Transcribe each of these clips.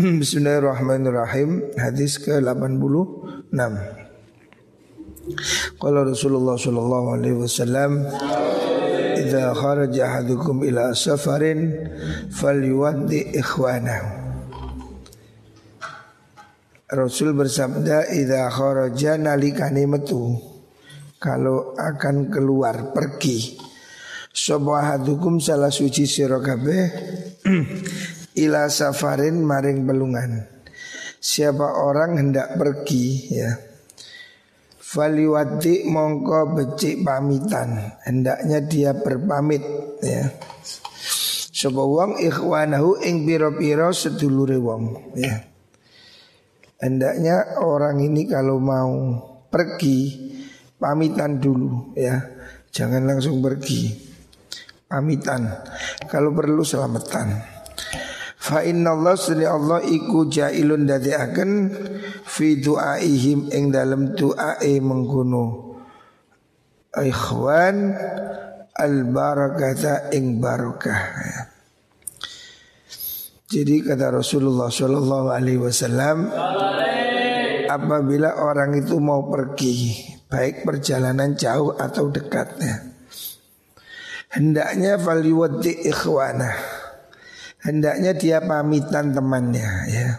Bismillahirrahmanirrahim. Hadis ke-86. Qala Rasulullah sallallahu alaihi wasallam Idza kharaja ahadukum ila safarin falyuwaddi ikhwanahu Rasul bersabda idza kharaja nalikane metu kalau akan keluar pergi. Sapa hadukum salah suci sira kabeh ila safarin maring belungan. Siapa orang hendak pergi ya. Faliwati mongko becik pamitan. Hendaknya dia berpamit ya. Sopo wong ikhwanahu ing piro-piro sedulure wong ya. Hendaknya orang ini kalau mau pergi Pamitan dulu ya. Jangan langsung pergi. Pamitan. Kalau perlu selamatan Fa inna Allah suri Allah iku jailun dadi akan fi du'aihim ing dalam du'ae mengkuno ikhwan al barakata ing barakah. Jadi kata Rasulullah Shallallahu Alaihi Wasallam, apabila orang itu mau pergi, baik perjalanan jauh atau dekatnya, hendaknya faliwati ikhwanah hendaknya dia pamitan temannya ya.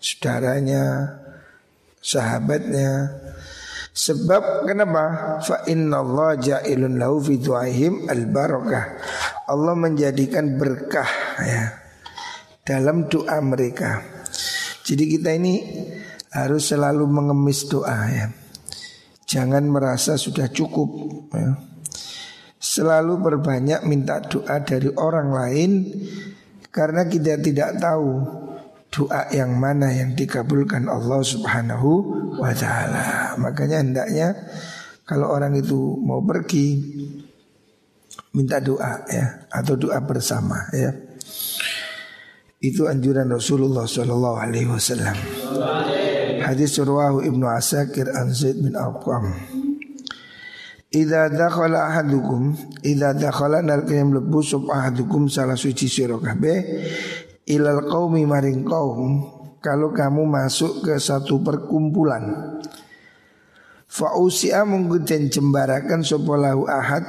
Saudaranya sahabatnya. Sebab kenapa? Fa Allah ja'ilun lahu fi du'aihim al barakah Allah menjadikan berkah ya dalam doa mereka. Jadi kita ini harus selalu mengemis doa ya. Jangan merasa sudah cukup ya. selalu berbanyak minta doa dari orang lain karena kita tidak tahu doa yang mana yang dikabulkan Allah Subhanahu wa taala. Makanya hendaknya kalau orang itu mau pergi minta doa ya atau doa bersama ya. Itu anjuran Rasulullah sallallahu alaihi wasallam. Hadis surwahu Ibnu Asakir an Zaid bin Arqam. Idza dakhala ahadukum idza dakhala nalkene mlebu sub ahadukum salah suci sira kabeh ilal qaumi maring kaum kalau kamu masuk ke satu perkumpulan. Fa usia mungkin jembarakan sapa lahu ahad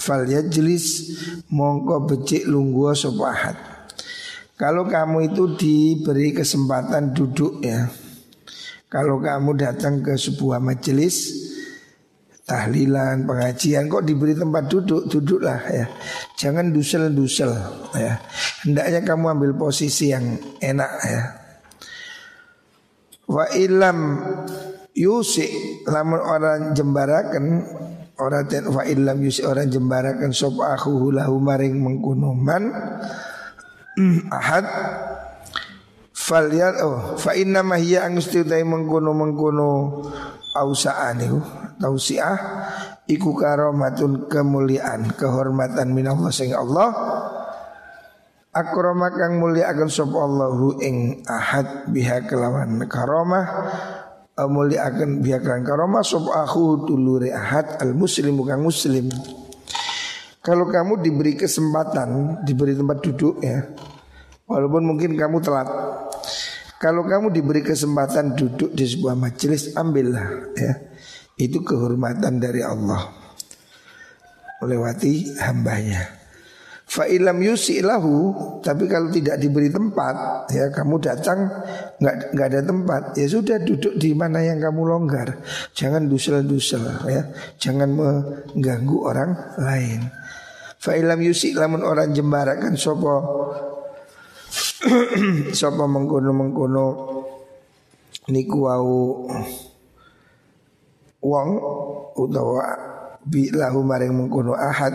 fal yajlis mongko becik lungguh sapa ahad. Kalau kamu itu diberi kesempatan duduk ya kalau kamu datang ke sebuah majelis tahlilan, pengajian kok diberi tempat duduk, duduklah ya. Jangan dusel-dusel ya. Hendaknya kamu ambil posisi yang enak ya. Wa ilam yusi lamun orang jembarakan orang ten wa ilam yusi orang jembarakan sop aku lahu maring mengkunuman ahad Faliat oh fa inna ma hiya angusti mengkuno mengkuno ausaaniku tausiah iku karomatun kemuliaan kehormatan minallah sing Allah. Akrama kang mulia akan sop Allahu ing ahad biha kelawan karomah mulia akan biha kelawan karomah sop aku dulure ahad al muslim bukan muslim. Kalau kamu diberi kesempatan diberi tempat duduk ya walaupun mungkin kamu telat. Kalau kamu diberi kesempatan duduk di sebuah majelis ambillah ya itu kehormatan dari Allah. Melewati hambanya. Fa'ilam yusilahu Tapi kalau tidak diberi tempat Ya kamu datang nggak nggak ada tempat Ya sudah duduk di mana yang kamu longgar. Jangan dusel-dusel ya. Jangan mengganggu orang lain. Fa'ilam yusi lamun orang jembarakan Sopo Sopo mengkono-mengkono Niku wau wong utawa bi lahu maring mengkono ahad.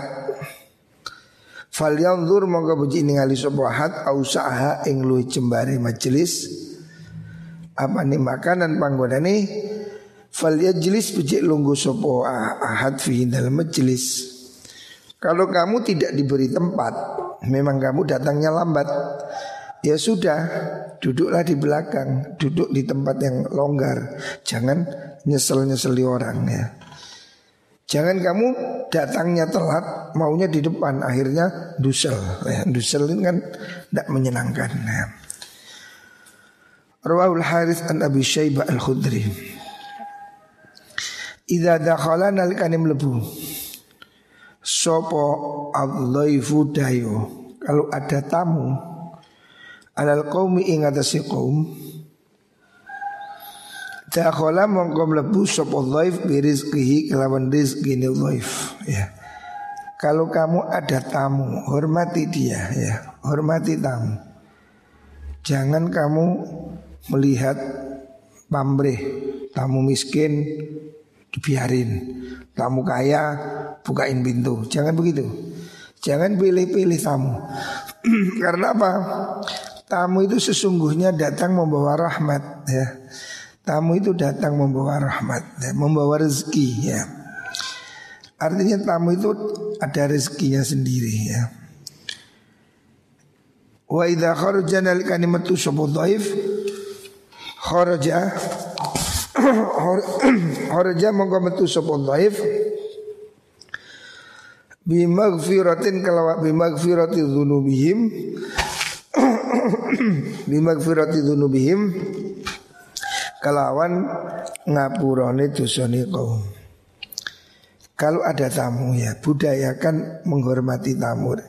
Fal yanzur monggo beji ningali sapa ahad ausaha ing luwih jembare majelis. Apa nih makanan panggonane? Fal yajlis beji lunggu sapa ahad fi dalam majelis kalau kamu tidak diberi tempat memang kamu datangnya lambat. Ya sudah, duduklah di belakang, duduk di tempat yang longgar. Jangan nyesel-nyeseli orang ya. Jangan kamu datangnya telat, maunya di depan, akhirnya dusel. Ya, dusel ini kan tidak menyenangkan. Ya. Rawahul Harith an Abi Syaibah Al-Khudri Idza dakhala nalikane mlebu Sopo Al-Dhaifu dayo Kalau ada tamu Alal qaumi ing atase kaum Dakhala mongko mlebu sapa dhaif bi rizqihi kelawan rizqine dhaif ya. Kalau kamu ada tamu, hormati dia ya, hormati tamu. Jangan kamu melihat pamrih tamu miskin dibiarin, tamu kaya bukain pintu. Jangan begitu. Jangan pilih-pilih tamu. Karena apa? Tamu itu sesungguhnya datang membawa rahmat ya. Tamu itu datang membawa rahmat, ya, membawa rezeki ya. Artinya tamu itu ada rezekinya sendiri ya. Wa idza kharaja al kalimatu sabu dhaif kharaja kharaja mongko metu sabu dhaif bi maghfiratin kalawa bi maghfirati dzunubihim bi maghfirati dzunubihim kalawan ngapurane dosane kaum kalau ada tamu ya budayakan menghormati tamu.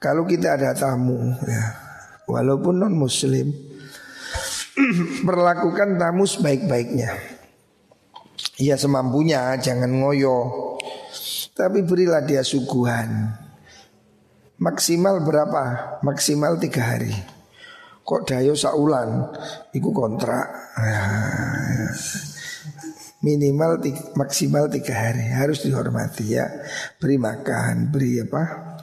Kalau kita ada tamu ya walaupun non muslim perlakukan tamu sebaik-baiknya. Ya semampunya jangan ngoyo. Tapi berilah dia suguhan. Maksimal berapa? Maksimal tiga hari. Kok dayo saulan? Iku kontrak. Minimal tiga, maksimal tiga hari harus dihormati ya beri makan beri apa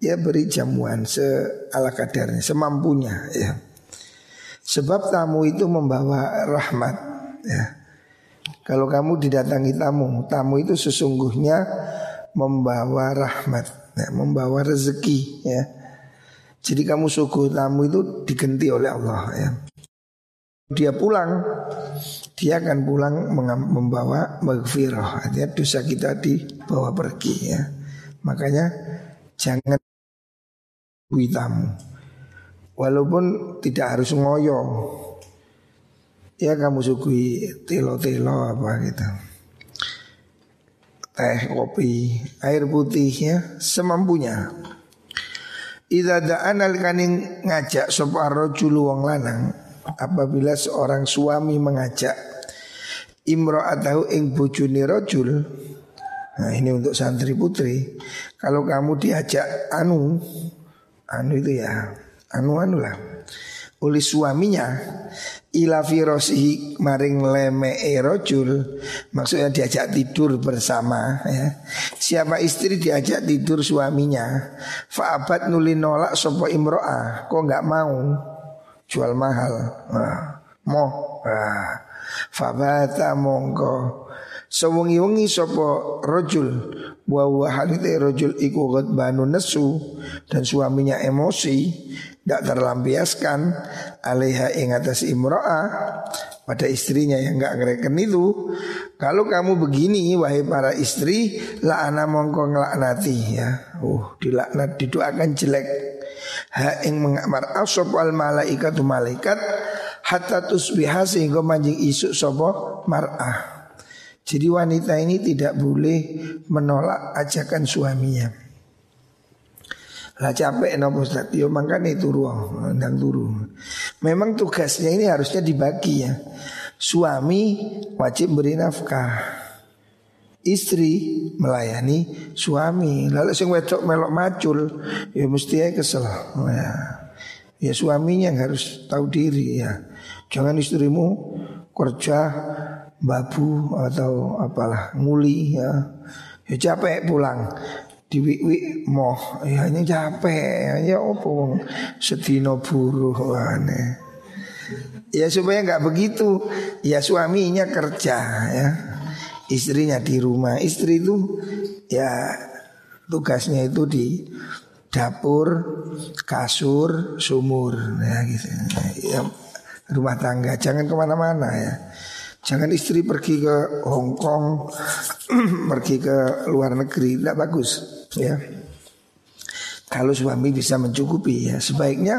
ya beri jamuan se ala kadarnya semampunya ya sebab tamu itu membawa rahmat ya kalau kamu didatangi tamu tamu itu sesungguhnya membawa rahmat ya, membawa rezeki ya. Jadi kamu suku tamu itu digenti oleh Allah ya. Dia pulang dia akan pulang membawa maghfirah. Artinya dosa kita dibawa pergi ya. Makanya jangan tamu. Walaupun tidak harus ngoyo. Ya kamu sugui telo-telo apa gitu teh kopi air putih ya semampunya. Ida da'an al-kaning ngajak sapa rajul wong lanang apabila seorang suami mengajak imro'atahu ing bojone rajul Nah ini untuk santri putri Kalau kamu diajak anu Anu itu ya Anu-anu lah Oleh suaminya Ila firosihi maring leme rojul Maksudnya diajak tidur bersama ya. Siapa istri diajak tidur suaminya Fa'abat nuli nolak sopo imro'ah Kok nggak mau jual mahal. Nah, moh. Nah, fabata mongko sewengi-wengi sapa rojul wa wa halite rojul iku banu nesu dan suaminya emosi tidak terlampiaskan. Alaiha ing atas imro'ah. Pada istrinya yang nggak ngereken itu. Kalau kamu begini wahai para istri la'ana mongko ngelaknati ya. Uh dilaknat didoakan jelek. Ha ing mengamar asop al malaikatu malaikat hatta tusbiha sehingga manjing isuk sapa mar'ah. Jadi wanita ini tidak boleh menolak ajakan suaminya. Lah capek nopo Ustaz, yo makanya turu ndang turu. Memang tugasnya ini harusnya dibagi ya. Suami wajib beri nafkah istri melayani suami. Lalu sing wedok melok macul ya mesti ya kesel. Ya. ya suaminya yang harus tahu diri ya. Jangan istrimu kerja babu atau apalah nguli ya. Ya capek pulang diwi moh ya ini capek ya opo sedino buruh aneh. Ya supaya nggak begitu ya suaminya kerja ya istrinya di rumah. Istri itu ya tugasnya itu di dapur, kasur, sumur, ya gitu. Ya, rumah tangga, jangan ke mana-mana ya. Jangan istri pergi ke Hong Kong, pergi ke luar negeri, tidak bagus ya. Kalau suami bisa mencukupi ya, sebaiknya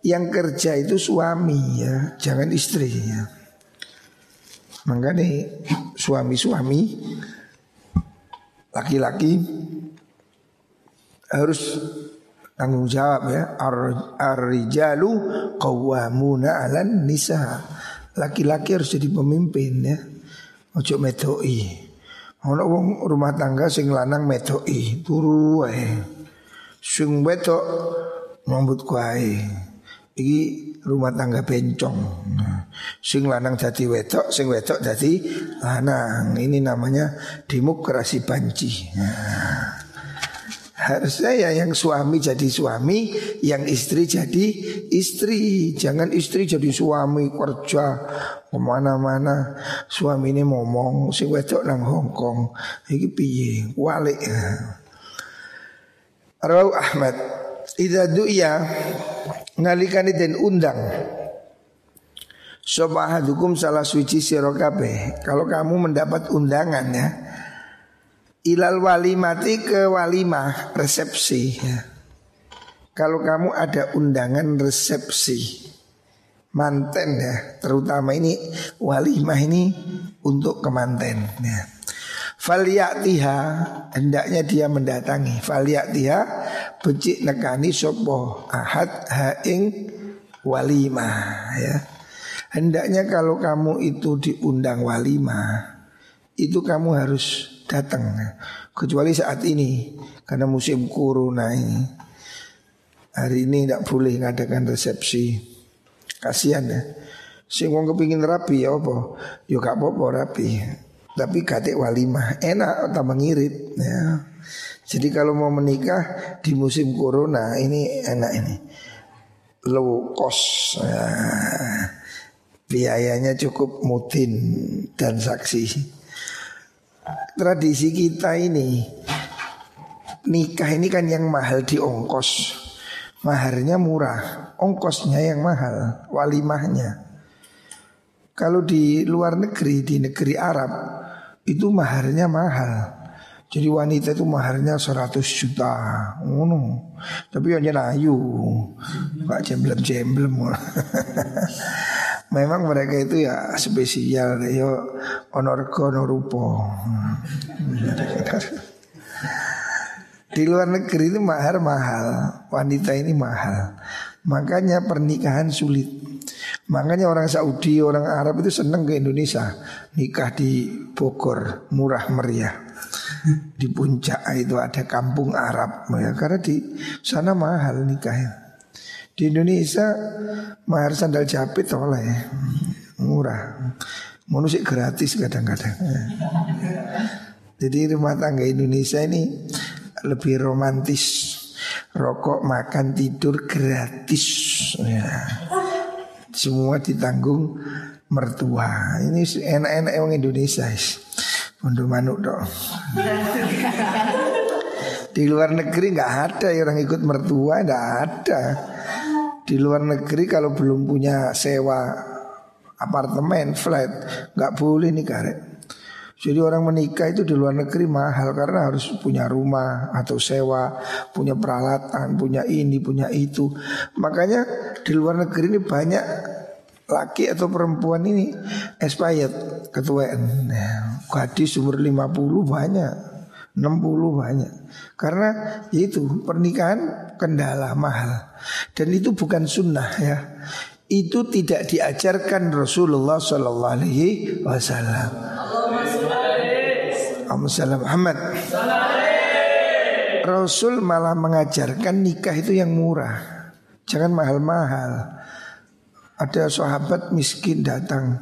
Yang kerja itu suami ya, jangan istri ya. Makanya suami-suami laki-laki harus tanggung jawab ya. Ar-rijalu qawwamuna 'alan nisa. Laki-laki harus jadi pemimpin ya. Ojo metoi. Ono wong rumah tangga sing lanang metoi, turu wae. Sing wedok ngambut kuai. Iki rumah tangga bencong. sing lanang jadi wedok, sing wedok jadi lanang. Ini namanya demokrasi banci. Nah. Harusnya ya yang suami jadi suami, yang istri jadi istri. Jangan istri jadi suami kerja ke mana-mana. Suami ini ngomong, si wedok nang Hongkong. Iki piye? Walik. Rawu Ahmad. Idza du'ya ngalikani den undang. Sobahadukum salah suci sirokabe. Kalau kamu mendapat undangan ya, ilal walimati ke walimah resepsi ya. Kalau kamu ada undangan resepsi manten ya, terutama ini walimah ini untuk kemanten ya. Faliyatiha hendaknya dia mendatangi. Faliyatiha becik nekani sopo ahad haing walimah ya. Hendaknya kalau kamu itu diundang walimah itu kamu harus datang. Kecuali saat ini karena musim corona ini. Hari ini tidak boleh ngadakan resepsi. Kasihan ya. Sing wong kepingin rapi ya apa? Yo gak apa-apa rapi. Tapi katik walimah. Enak atau mengirit ya. Jadi kalau mau menikah di musim corona ini enak ini. Low cost ya. biayanya cukup mutin dan saksi tradisi kita ini nikah ini kan yang mahal di ongkos. Maharnya murah, ongkosnya yang mahal, walimahnya. Kalau di luar negeri, di negeri Arab itu maharnya mahal. Jadi wanita itu maharnya 100 juta. Oh, no. Tapi hanya nayu. Pak jemblem-jemblem. Memang mereka itu ya spesial yo onorgo norupo. Di luar negeri itu mahar mahal, wanita ini mahal. Makanya pernikahan sulit. Makanya orang Saudi, orang Arab itu senang ke Indonesia nikah di Bogor, murah meriah. Di puncak itu ada kampung Arab, ya, karena di sana mahal nikahnya. Di Indonesia mahar sandal jepit oleh murah. Manusia gratis kadang-kadang. Jadi rumah tangga Indonesia ini lebih romantis. Rokok, makan, tidur gratis. Ya. Semua ditanggung mertua. Ini enak-enak orang Indonesia. Untuk manuk dong. Di luar negeri nggak ada orang ikut mertua, nggak ada. Di luar negeri kalau belum punya sewa apartemen, flat, nggak boleh nih karek. Jadi orang menikah itu di luar negeri mahal karena harus punya rumah atau sewa, punya peralatan, punya ini, punya itu. Makanya di luar negeri ini banyak laki atau perempuan ini expired ketuaan. Gadis umur 50 banyak, 60 banyak. Karena itu pernikahan kendala mahal dan itu bukan sunnah ya. Itu tidak diajarkan Rasulullah Sallallahu Alaihi Wasallam. Muhammad. Rasul malah mengajarkan nikah itu yang murah, jangan mahal-mahal. Ada sahabat miskin datang,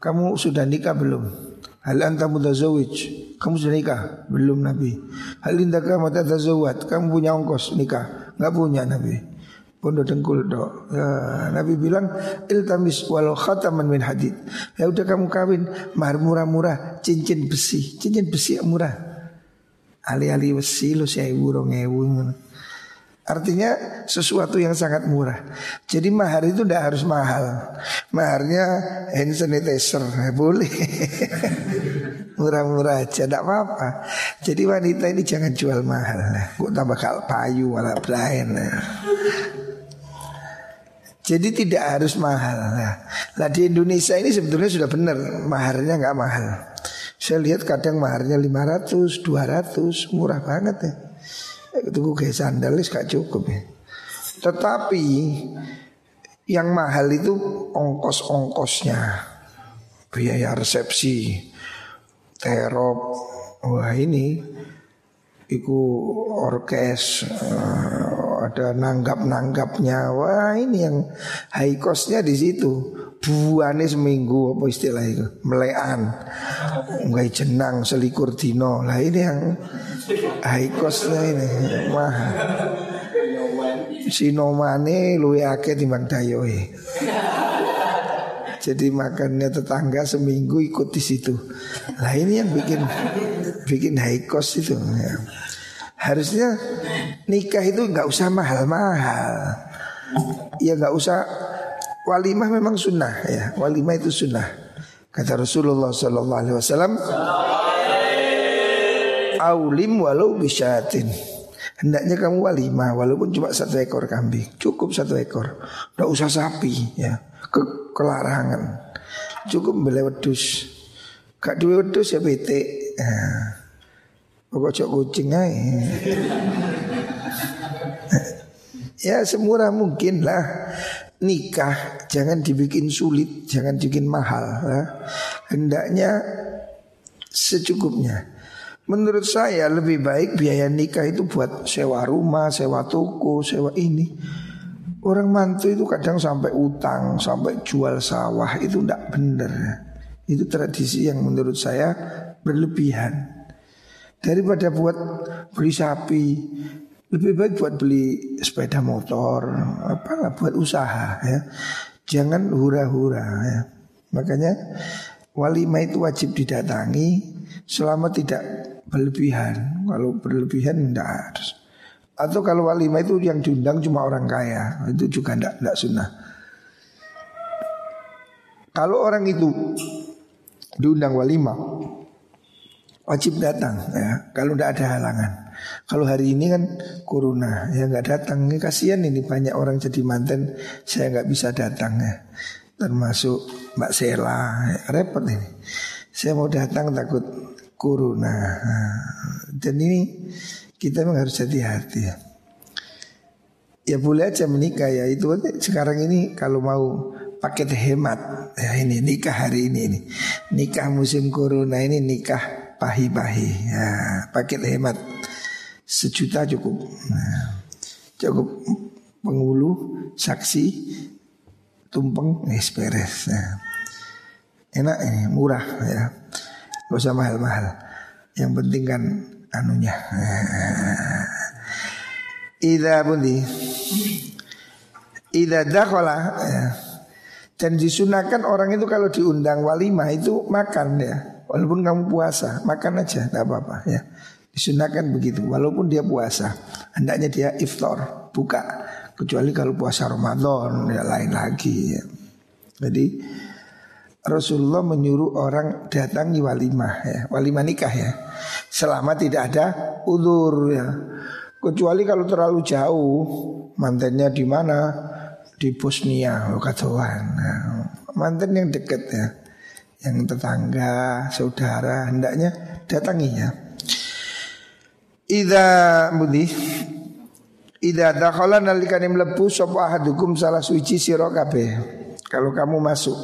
kamu sudah nikah belum? Hal anta mutazawij Kamu sudah nikah? Belum Nabi. Hal indaka mutatazawat Kamu punya ongkos? Nikah? Enggak punya Nabi. Pondo dengkul dok. Ya, Nabi bilang Iltamis walau khataman min hadid. Ya udah kamu kawin. Mahar murah-murah. Cincin besi. Cincin besi murah. Ali-ali besi lo sewu rong ewu Artinya sesuatu yang sangat murah. Jadi mahar itu tidak harus mahal. Maharnya hand sanitizer ya boleh. Murah-murah aja tidak apa-apa. Jadi wanita ini jangan jual mahal. Kok tambah kal payu malah belain. Jadi tidak harus mahal. Nah, di Indonesia ini sebetulnya sudah benar maharnya nggak mahal. Saya lihat kadang maharnya 500, 200, murah banget ya. Tunggu kayak sandalis gak cukup ya. Tetapi yang mahal itu ongkos-ongkosnya. Biaya resepsi, terop, wah ini Iku orkes uh, ada nanggap-nanggapnya. Wah ini yang high costnya di situ. Buane seminggu apa istilah itu? Melean. Enggak jenang selikur dino. Lah ini yang high costnya ini mahal. Sinomane luwe akeh timbang dayoe. Jadi makannya tetangga seminggu ikut di situ. Lah ini yang bikin bikin high cost itu. Ya. Harusnya nikah itu nggak usah mahal-mahal. Ya nggak usah walimah memang sunnah ya. Walimah itu sunnah. Kata Rasulullah Sallallahu Alaihi Wasallam, aulim walau bisyatin. Hendaknya kamu walimah walaupun cuma satu ekor kambing, cukup satu ekor, nggak usah sapi ya ke kelarangan. Cukup beli wedus. Gak duwe wedus ya bete. Nah, pokok cok kucing aja. ya semurah mungkin lah nikah jangan dibikin sulit, jangan dibikin mahal. Lah. Hendaknya secukupnya. Menurut saya lebih baik biaya nikah itu buat sewa rumah, sewa toko, sewa ini. Orang mantu itu kadang sampai utang, sampai jual sawah itu tidak benar. Itu tradisi yang menurut saya berlebihan. Daripada buat beli sapi, lebih baik buat beli sepeda motor, apalah buat usaha ya. Jangan hura-hura ya. Makanya walimah itu wajib didatangi selama tidak berlebihan. Kalau berlebihan tidak harus. Atau kalau walimah itu yang diundang cuma orang kaya Itu juga tidak tidak sunnah Kalau orang itu diundang walimah Wajib datang ya. Kalau tidak ada halangan. Kalau hari ini kan corona Ya nggak datang. Ini Kasihan ini banyak orang jadi manten Saya nggak bisa datang ya. Termasuk Mbak Sela ya, Repot ini. Saya mau datang takut corona. Dan ini kita memang harus hati-hati ya. Ya boleh aja menikah ya. Itu sekarang ini kalau mau paket hemat ya ini nikah hari ini ini. Nikah musim corona ini nikah pahi-pahi ya paket hemat sejuta cukup nah, cukup penghulu saksi tumpeng es beres ya. enak ini murah ya gak usah mahal-mahal yang penting kan anunya. Ida bundi. Ida dakhala ya. Dan disunahkan orang itu kalau diundang walimah itu makan ya. Walaupun kamu puasa, makan aja, tidak apa-apa ya. Disunahkan begitu, walaupun dia puasa. Hendaknya dia iftar, buka. Kecuali kalau puasa Ramadan, ya lain lagi ya. Jadi Rasulullah menyuruh orang datangi walimah ya, walimah nikah ya. Selama tidak ada udur ya. Kecuali kalau terlalu jauh, mantannya di mana? Di Bosnia, katakan. Nah, mantan yang dekat ya. Yang tetangga, saudara, hendaknya datangi ya. Ida budi Ida dakhala nalikane mlebu sapa ahadukum salah suci sira. Kalau kamu masuk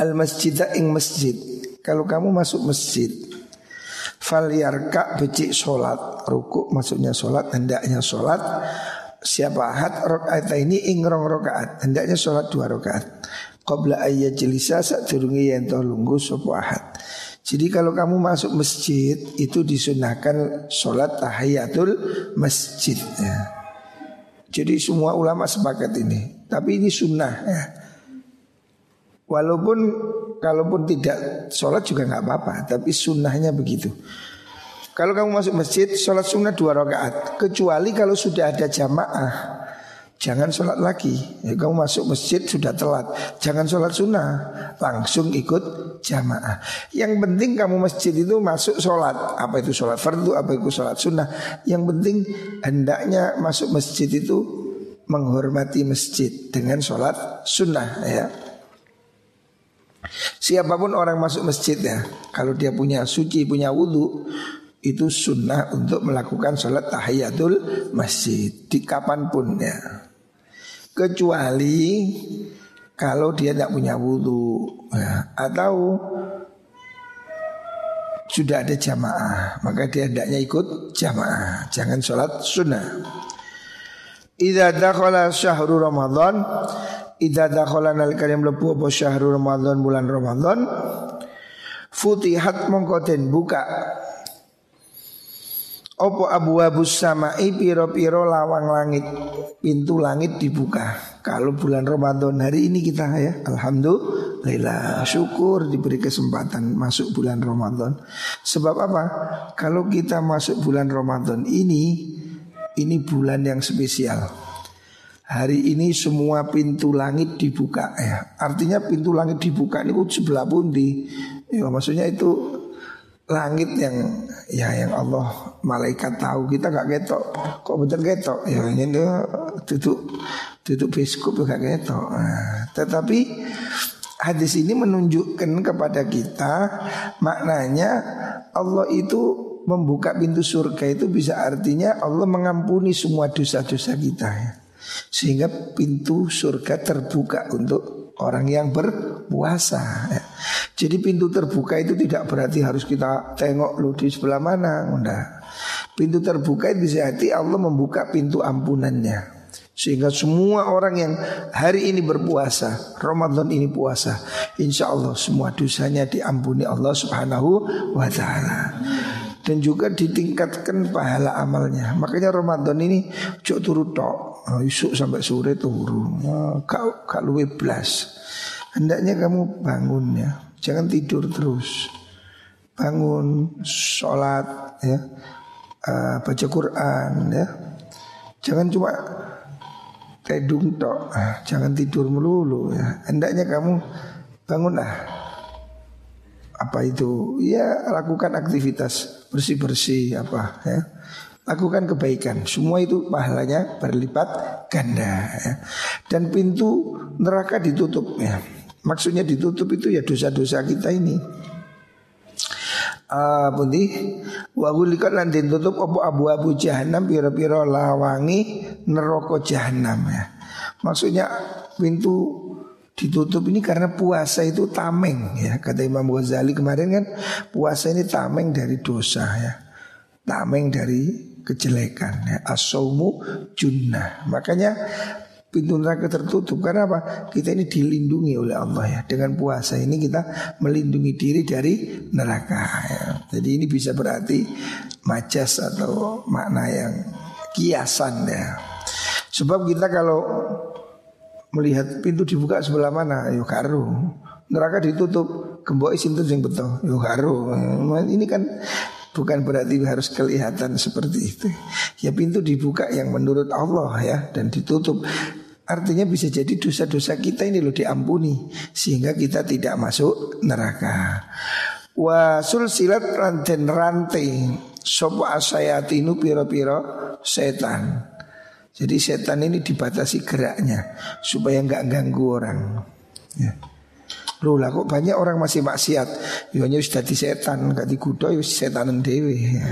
al masjid ing masjid. Kalau kamu masuk masjid, fal yarka becik solat, rukuk maksudnya solat, hendaknya solat. Siapa ahad rokaat ini ing rong hendaknya solat dua rokaat. Qabla ayat jelisa saat turungi yang lunggu sopo ahad. Jadi kalau kamu masuk masjid itu disunahkan sholat tahiyatul masjid ya. Jadi semua ulama sepakat ini. Tapi ini sunnah ya. Walaupun kalaupun tidak sholat juga nggak apa-apa, tapi sunnahnya begitu. Kalau kamu masuk masjid, sholat sunnah dua rakaat. Kecuali kalau sudah ada jamaah, jangan sholat lagi. Ya, kamu masuk masjid sudah telat, jangan sholat sunnah, langsung ikut jamaah. Yang penting kamu masjid itu masuk sholat. Apa itu sholat fardu, apa itu sholat sunnah. Yang penting hendaknya masuk masjid itu menghormati masjid dengan sholat sunnah ya. Siapa pun orang masuk masjid ya, kalau dia punya suci, punya wudhu, itu sunnah untuk melakukan sholat tahiyatul masjid di kapan pun ya. Kecuali kalau dia tidak punya wudhu ya, atau sudah ada jamaah, maka dia hendaknya ikut jamaah, jangan sholat sunnah. Idza dakhala syahrul Ramadan Idza dakhala nalika mlebu apa syahrul Ramadan bulan Ramadan futihat mongko den buka Opo abu abu sama piro piro lawang langit Pintu langit dibuka Kalau bulan Ramadan hari ini kita ya Alhamdulillah Syukur diberi kesempatan masuk bulan Ramadan Sebab apa? Kalau kita masuk bulan Ramadan ini Ini bulan yang spesial Hari ini semua pintu langit dibuka ya. Artinya pintu langit dibuka ini sebelah pundi. Ya, maksudnya itu langit yang ya yang Allah malaikat tahu kita gak ketok. Kok betul ketok? Ya ini tutup tutup biskup gak ketok. Nah, tetapi hadis ini menunjukkan kepada kita maknanya Allah itu membuka pintu surga itu bisa artinya Allah mengampuni semua dosa-dosa kita ya. Sehingga pintu surga terbuka untuk orang yang berpuasa ya. Jadi pintu terbuka itu tidak berarti harus kita tengok lu di sebelah mana Enggak. Pintu terbuka itu bisa arti Allah membuka pintu ampunannya sehingga semua orang yang hari ini berpuasa Ramadan ini puasa Insya Allah semua dosanya diampuni Allah subhanahu wa ta'ala Dan juga ditingkatkan pahala amalnya Makanya Ramadan ini cok turut oh, Isuk sampai sore turun oh, Kau kak luwe blas. Hendaknya kamu bangun ya. Jangan tidur terus. Bangun Sholat ya. Uh, Baca Quran ya. Jangan cuma Tedung tok. Ah, Jangan tidur melulu ya. Hendaknya kamu bangunlah apa itu? Ya lakukan aktivitas bersih bersih apa ya lakukan kebaikan. Semua itu pahalanya berlipat ganda ya. Dan pintu neraka ditutup ya. Maksudnya ditutup itu ya dosa-dosa kita ini. Uh, pundi wa gulikat lan ditutup abu-abu jahanam pira-pira lawangi neraka jahanam ya. Maksudnya pintu ditutup ini karena puasa itu tameng ya kata Imam Ghazali kemarin kan puasa ini tameng dari dosa ya tameng dari kejelekan ya. As-saumu junnah. Makanya pintu neraka tertutup karena apa? Kita ini dilindungi oleh Allah ya. Dengan puasa ini kita melindungi diri dari neraka ya. Jadi ini bisa berarti majas atau makna yang kiasan ya. Sebab kita kalau melihat pintu dibuka sebelah mana, yuk karu. Neraka ditutup, gembok isin yang betul, yuk karu. Ini kan Bukan berarti harus kelihatan seperti itu. Ya pintu dibuka yang menurut Allah ya dan ditutup. Artinya bisa jadi dosa-dosa kita ini loh diampuni sehingga kita tidak masuk neraka. Wa sulsilat ranten rantai sopo asayatinu piro-piro setan. Jadi setan ini dibatasi geraknya supaya nggak ganggu orang. Ya. Loh lah kok banyak orang masih maksiat? Yonya sudah di setan Gak digudo ya setanan dewe ya.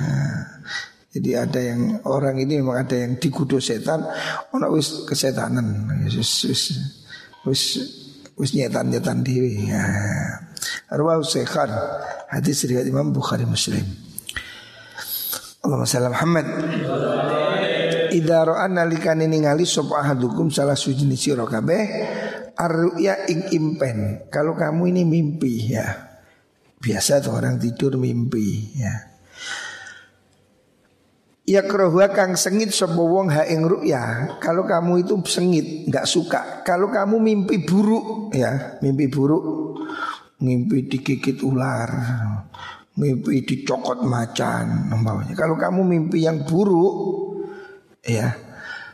Jadi ada yang orang ini memang ada yang digudo setan Ono wis kesetanan. Wis wis wis wis nyetan nyetan dewe ya. Arwah Sekhan Hadis riwayat Imam Bukhari Muslim. Allahumma sallam Muhammad. Idza ra'a nalikane ningali sapa ahadukum salah suci sira kabeh Arruya ing impen Kalau kamu ini mimpi ya Biasa tuh orang tidur mimpi ya Ya kerohua kang sengit sapa wong ha ing ruya. Kalau kamu itu sengit, nggak suka. Kalau kamu mimpi buruk ya, mimpi buruk, mimpi digigit ular, mimpi dicokot macan, umpamanya. Kalau kamu mimpi yang buruk, ya,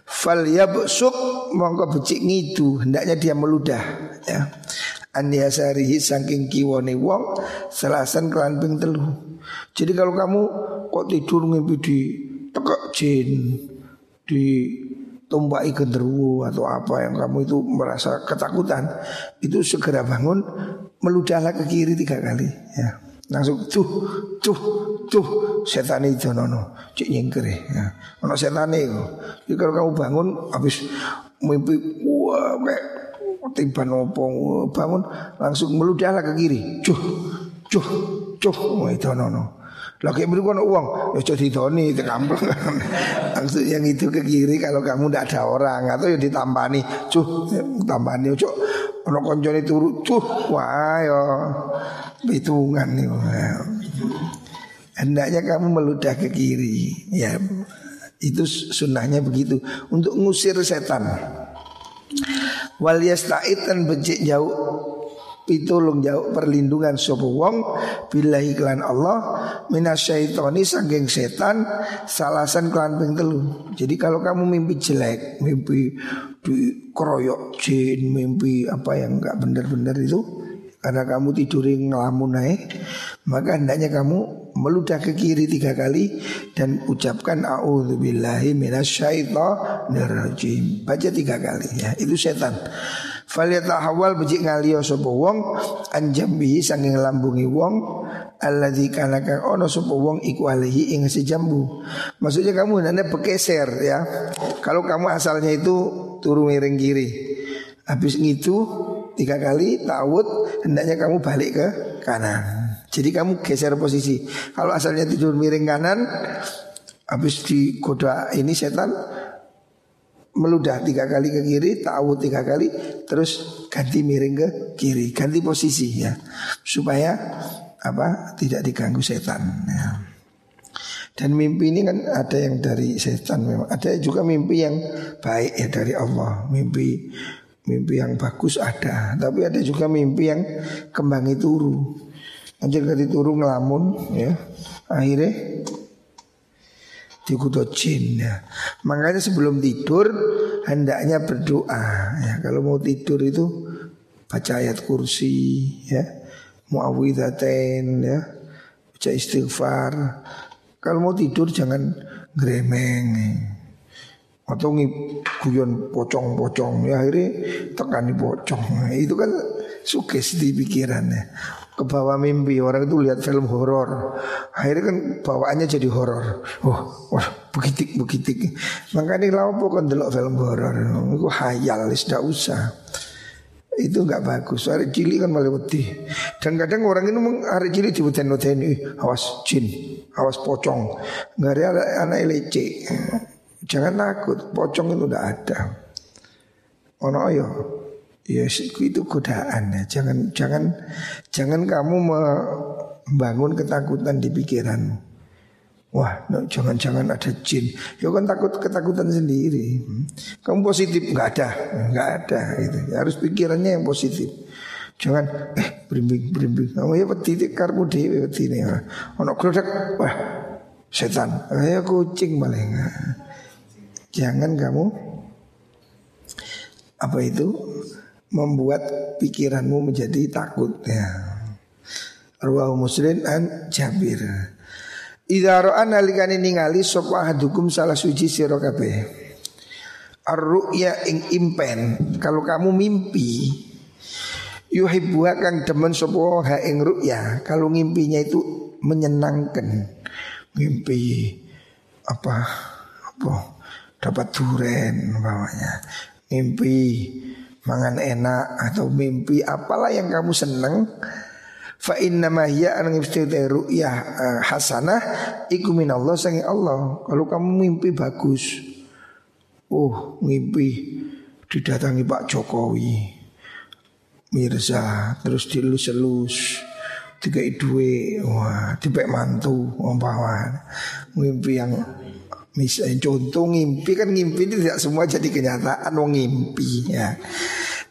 fal yabsuk mongko becik ngidu hendaknya dia meludah ya. An yasarihi saking kiwone wong selasan kelan ping telu. Jadi kalau kamu kok tidur ngimpi di tekak jin di tumpai genderuwo atau apa yang kamu itu merasa ketakutan itu segera bangun meludahlah ke kiri tiga kali ya. Langsung tuh tuh tuh setan itu nono cik nyingkir ya. Ono setan itu jadi kalau kamu bangun habis mimpi wah kayak tiba nopo bangun langsung meludahlah ke kiri. Cuh cuh cuh. Itu nono lagi beri kono uang, ya jadi doni itu kampung. Langsung yang itu ke kiri kalau kamu tidak ada orang. Atau ya ditampani, cuh, tampani, cuh, ono konjoni turu, cuh, wah yo, hitungan nih. Hendaknya kamu meludah ke kiri, ya itu sunnahnya begitu. Untuk ngusir setan. Wal yasta'id becik jauh. Pitulung jauh perlindungan sapa wong. Billahi klan Allah. Minasyaitoni sanggeng setan. Salasan klan ping telu. Jadi kalau kamu mimpi jelek, mimpi di keroyok jin, mimpi apa yang enggak benar-benar itu karena kamu tidurin ngelamun naik, maka hendaknya kamu meludah ke kiri tiga kali dan ucapkan a'udzubillahi minasyaitonirrajim. Baca tiga kali ya, itu setan. Falyatahawal becik ngaliyo sapa wong anjambihi sanging lambungi wong alladzi kana kang ono sapa wong iku alihi ing sejambu. Maksudnya kamu hendaknya bergeser ya. Kalau kamu asalnya itu turu miring kiri. Habis itu tiga kali ta'awud hendaknya kamu balik ke kanan. Jadi kamu geser posisi. Kalau asalnya tidur miring kanan habis digoda ini setan meludah tiga kali ke kiri, ta'awud tiga kali, terus ganti miring ke kiri, ganti posisi ya, supaya apa tidak diganggu setan. Ya. Dan mimpi ini kan ada yang dari setan memang, ada juga mimpi yang baik ya dari Allah, mimpi mimpi yang bagus ada, tapi ada juga mimpi yang kembangi turu. Anjir ganti turu ngelamun ya, akhirnya dikudo jin ya. Makanya sebelum tidur hendaknya berdoa ya. Kalau mau tidur itu baca ayat kursi ya. Muawwidzatain ya. Baca istighfar. Kalau mau tidur jangan gremeng atau guyon pocong-pocong ya akhirnya tekani pocong. Nah, itu kan sugesti pikirannya. Ke bawah mimpi orang itu lihat film horor. Akhirnya kan bawaannya jadi horor. Oh wah begitu begitu makanya lalu kan delok film horor? Itu hayal tidak usah. Itu nggak bagus. Hari cilik kan malah wedi. Dan kadang orang ini hari cilik dibutuhin ini awas jin awas pocong. Nggak ada anak lece jangan takut pocong itu udah ada ono yo Ya itu godaan ya. Jangan jangan jangan kamu membangun ketakutan di pikiranmu. Wah, no, jangan-jangan ada jin. Ya kan takut ketakutan sendiri. Kamu positif nggak ada, nggak ada gitu. Ya, harus pikirannya yang positif. Jangan eh berimbing berimbing. Kamu ya peti karmu dewi peti ini. Ono kerudak, wah setan. Ya kucing paling. Jangan kamu apa itu membuat pikiranmu menjadi takut ya. Ruwahu Muslim an Jabir. Idza ra'a nalikane ningali sapa ahadukum salah suci sira kabeh. Ar-ru'ya ing impen. Kalau kamu mimpi yuhibbu kang demen sapa ha ing ru'ya. Kalau ngimpinya itu menyenangkan. Mimpi apa apa dapat duren bawahnya. Mimpi mangan enak atau mimpi apalah yang kamu seneng. Fa inna ma hiya an ru'yah uh, hasanah iku minallah sangi Allah. Kalau kamu mimpi bagus oh mimpi didatangi Pak Jokowi Mirza terus dilus-elus tiga duwe wah tipe mantu umpawan mimpi yang Misalnya contoh ngimpi kan ngimpi itu tidak semua jadi kenyataan wong ngimpi ya.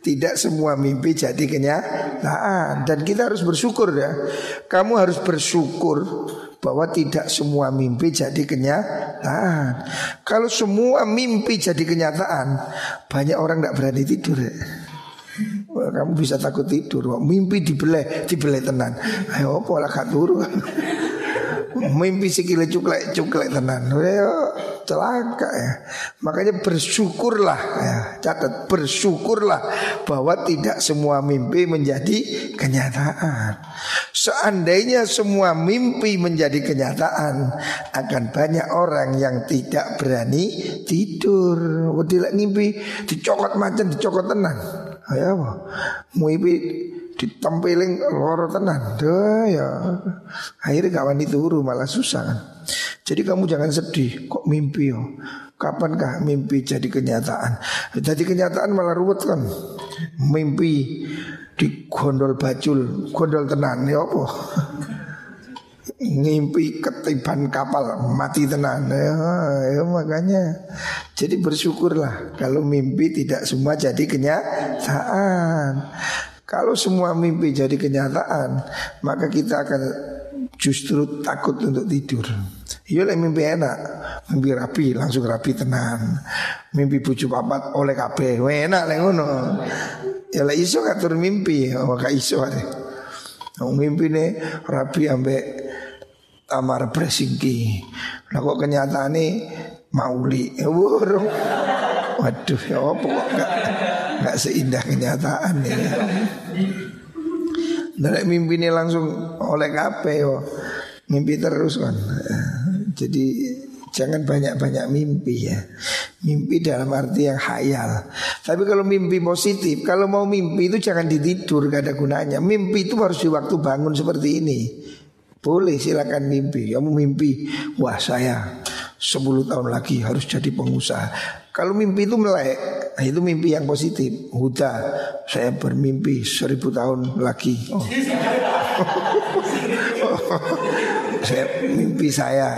Tidak semua mimpi jadi kenyataan dan kita harus bersyukur ya. Kamu harus bersyukur bahwa tidak semua mimpi jadi kenyataan. Kalau semua mimpi jadi kenyataan, banyak orang tidak berani tidur ya. Kamu bisa takut tidur, mimpi dibeleh, dibeleh tenan. Ayo pola turun. Mimpi sikile cuklek cuklek tenan. Ayo celaka ya. Makanya bersyukurlah ya, catat bersyukurlah bahwa tidak semua mimpi menjadi kenyataan. Seandainya semua mimpi menjadi kenyataan, akan banyak orang yang tidak berani tidur. Tidak mimpi dicokot macam dicokot tenang. Ayo apa? Mimpi ditempeling loro tenan. Duh ya. Akhirnya gak wani turu malah susah kan. Jadi kamu jangan sedih kok mimpi yo. Kapankah mimpi jadi kenyataan? Jadi kenyataan malah ruwet kan. Mimpi di gondol bacul, gondol tenan ya apa? Ngimpi ketiban kapal mati tenan ya, ya makanya jadi bersyukurlah kalau mimpi tidak semua jadi kenyataan kalau semua mimpi jadi kenyataan, maka kita akan justru takut untuk tidur. Iya mimpi enak, mimpi rapi langsung rapi tenang. Mimpi bucu papat oleh kabeh, enak lah ngono. Ya lah iso ngatur mimpi, oh gak iso ada. Oh, mimpi nih rapi ambek tamar presingki. Lah kok kenyataannya mauli. Ya, Waduh ya apa kok gak, gak seindah kenyataan ya. Dari mimpi ini langsung oleh kape yo. Mimpi terus kan. Jadi jangan banyak-banyak mimpi ya. Mimpi dalam arti yang hayal. Tapi kalau mimpi positif, kalau mau mimpi itu jangan ditidur, gak ada gunanya. Mimpi itu harus di waktu bangun seperti ini. Boleh silakan mimpi. Kamu mimpi, wah saya 10 tahun lagi harus jadi pengusaha. Kalau mimpi itu melek, nah itu mimpi yang positif. Huda, saya bermimpi seribu tahun lagi. Oh. saya mimpi saya.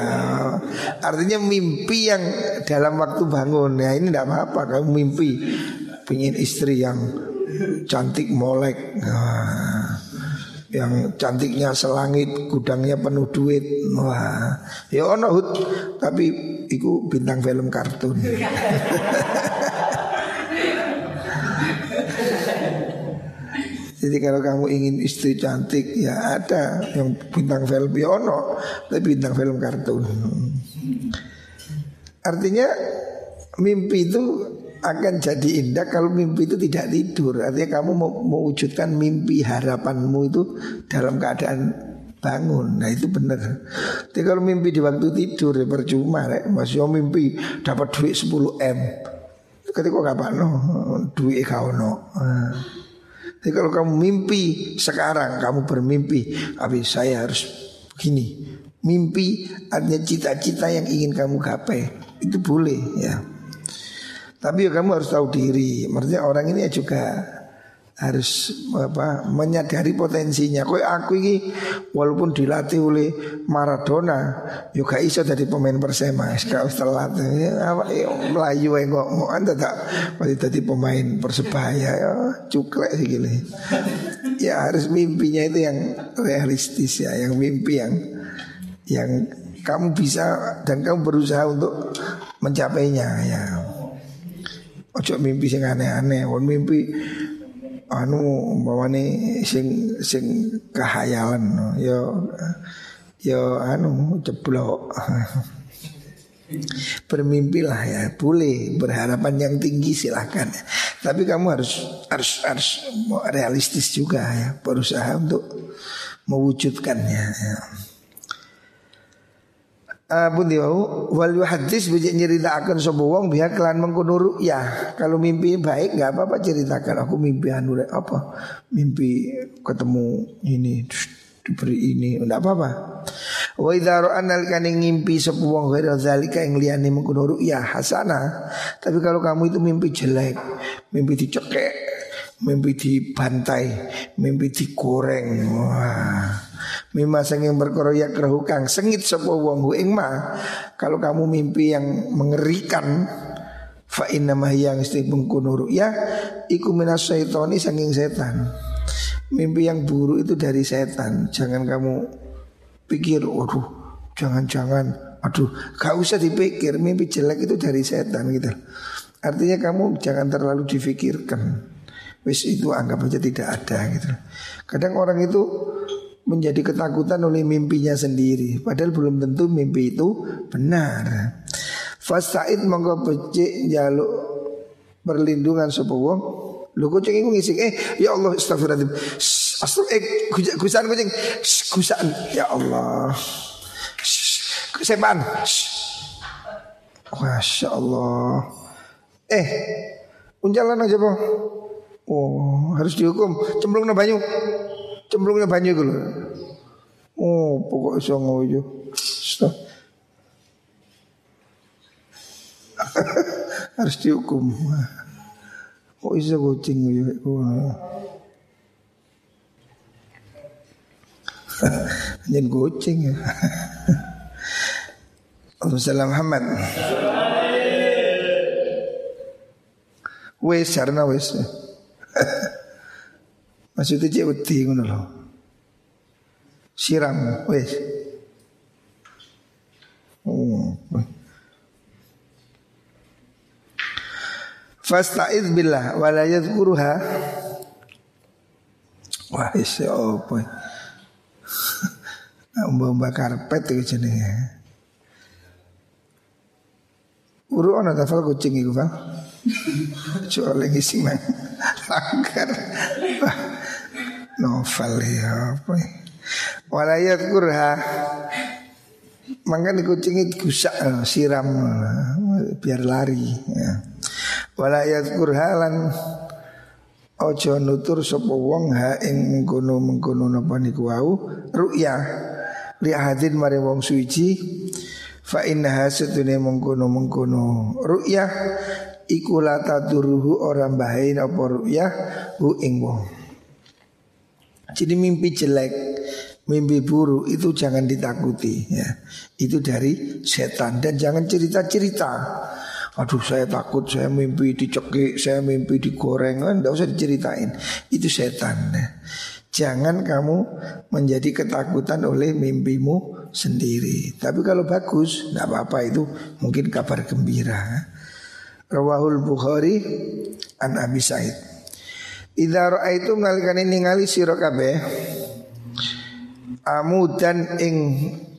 Artinya mimpi yang dalam waktu bangun. Ya ini tidak apa-apa. Kamu mimpi pengen istri yang cantik molek. Nah, yang cantiknya selangit, gudangnya penuh duit. Wah, ya ono hut, tapi itu bintang film kartun. Jadi kalau kamu ingin istri cantik ya ada yang bintang film ya ono, tapi bintang film kartun. Artinya mimpi itu akan jadi indah kalau mimpi itu tidak tidur. Artinya kamu mau mewujudkan mimpi harapanmu itu dalam keadaan bangun. Nah itu benar. Tapi kalau mimpi di waktu tidur ya percuma rek. Masih mimpi dapat duit 10 m. Ketika kapan no duit kau no. Jadi kalau kamu mimpi sekarang kamu bermimpi, tapi saya harus begini. Mimpi artinya cita-cita yang ingin kamu gapai itu boleh ya. Tapi ya kamu harus tahu diri. Maksudnya orang ini juga harus apa menyadari potensinya. Kau aku ini walaupun dilatih oleh Maradona, juga ya iso jadi pemain Persema. Sekarang telat, ya, ya, melayu yang mau anda tak masih jadi pemain Persebaya ya cuklek sih gini. Ya harus mimpinya itu yang realistis ya, yang mimpi yang yang kamu bisa dan kamu berusaha untuk mencapainya ya. Ojo mimpi sing aneh-aneh, wong mimpi anu umpamane sing sing kehayalan yo yo anu ceblok. Bermimpilah ya, boleh berharapan yang tinggi silahkan. Tapi kamu harus harus harus realistis juga ya, berusaha untuk mewujudkannya. Ya. Uh, pun wau wal hadis bijak nyeritakan sapa wong biar kelan mengkono ya kalau mimpi baik nggak apa-apa ceritakan. Aku mimpi anu apa? Mimpi ketemu ini diberi ini enggak apa-apa. Wa idza ra'ana kane ngimpi sapa wong ghaira zalika ing liyane mengkono ya hasana tapi kalau kamu itu mimpi jelek mimpi dicekek mimpi dibantai mimpi digoreng wah Mima senging berkoroyak kerahukang sengit sapa wong ing ma. Kalau kamu mimpi yang mengerikan fa inna yang istibung kunuru ya iku minas syaitani sanging setan. Mimpi yang buruk itu dari setan. Jangan kamu pikir, waduh, jangan-jangan, aduh, gak usah dipikir. Mimpi jelek itu dari setan gitu. Artinya kamu jangan terlalu difikirkan. Wis itu anggap aja tidak ada gitu. Kadang orang itu menjadi ketakutan oleh mimpinya sendiri padahal belum tentu mimpi itu benar Fasaid monggo becik jaluk perlindungan sapa wong. Lho kucing iku ngising eh ya Allah. Astagfirullah eh gusaan kucing. Gusaan ya Allah. Sepan. Masya Allah. Eh, unjalan aja po. Oh, harus dihukum. Cemplung na banyu. Cemplung na banyu gitu. Oh, pokok iso ngoyo. harus dihukum. Kok bisa kucing ya? Jangan kucing ya. Allahumma Muhammad. Wes karena wes. Maksudnya cek wedi ngono lho. Siram wes. Oh. Fasta'id billah wa la yadhkuruha. Wah, isi apa? Mbak karpet itu jenenge. Uru ana tafal kucing iku, Bang. Soalnya ngisi nang langgar. Novel ya apa ya. Walayat kurha Mangkan kucing itu gusak eh, siram eh, biar lari ya. Walayat kurhalan Ojo nutur sopo wong ha ing mengkono mengkono napa niku wau ruya li hadin mari wong suci fa innaha satune mengkono mengkono ru'yah iku la taduruhu ora bahain apa ru'yah hu ing wong jadi mimpi jelek mimpi buruk itu jangan ditakuti ya itu dari setan dan jangan cerita-cerita Aduh saya takut saya mimpi dicekik Saya mimpi digoreng Tidak usah diceritain Itu setan ya. Jangan kamu menjadi ketakutan oleh mimpimu sendiri. Tapi kalau bagus, tidak apa-apa itu mungkin kabar gembira. Rawahul Bukhari an Abi Said. Idza ra'aitum nalikane ningali sira kabeh amudan ing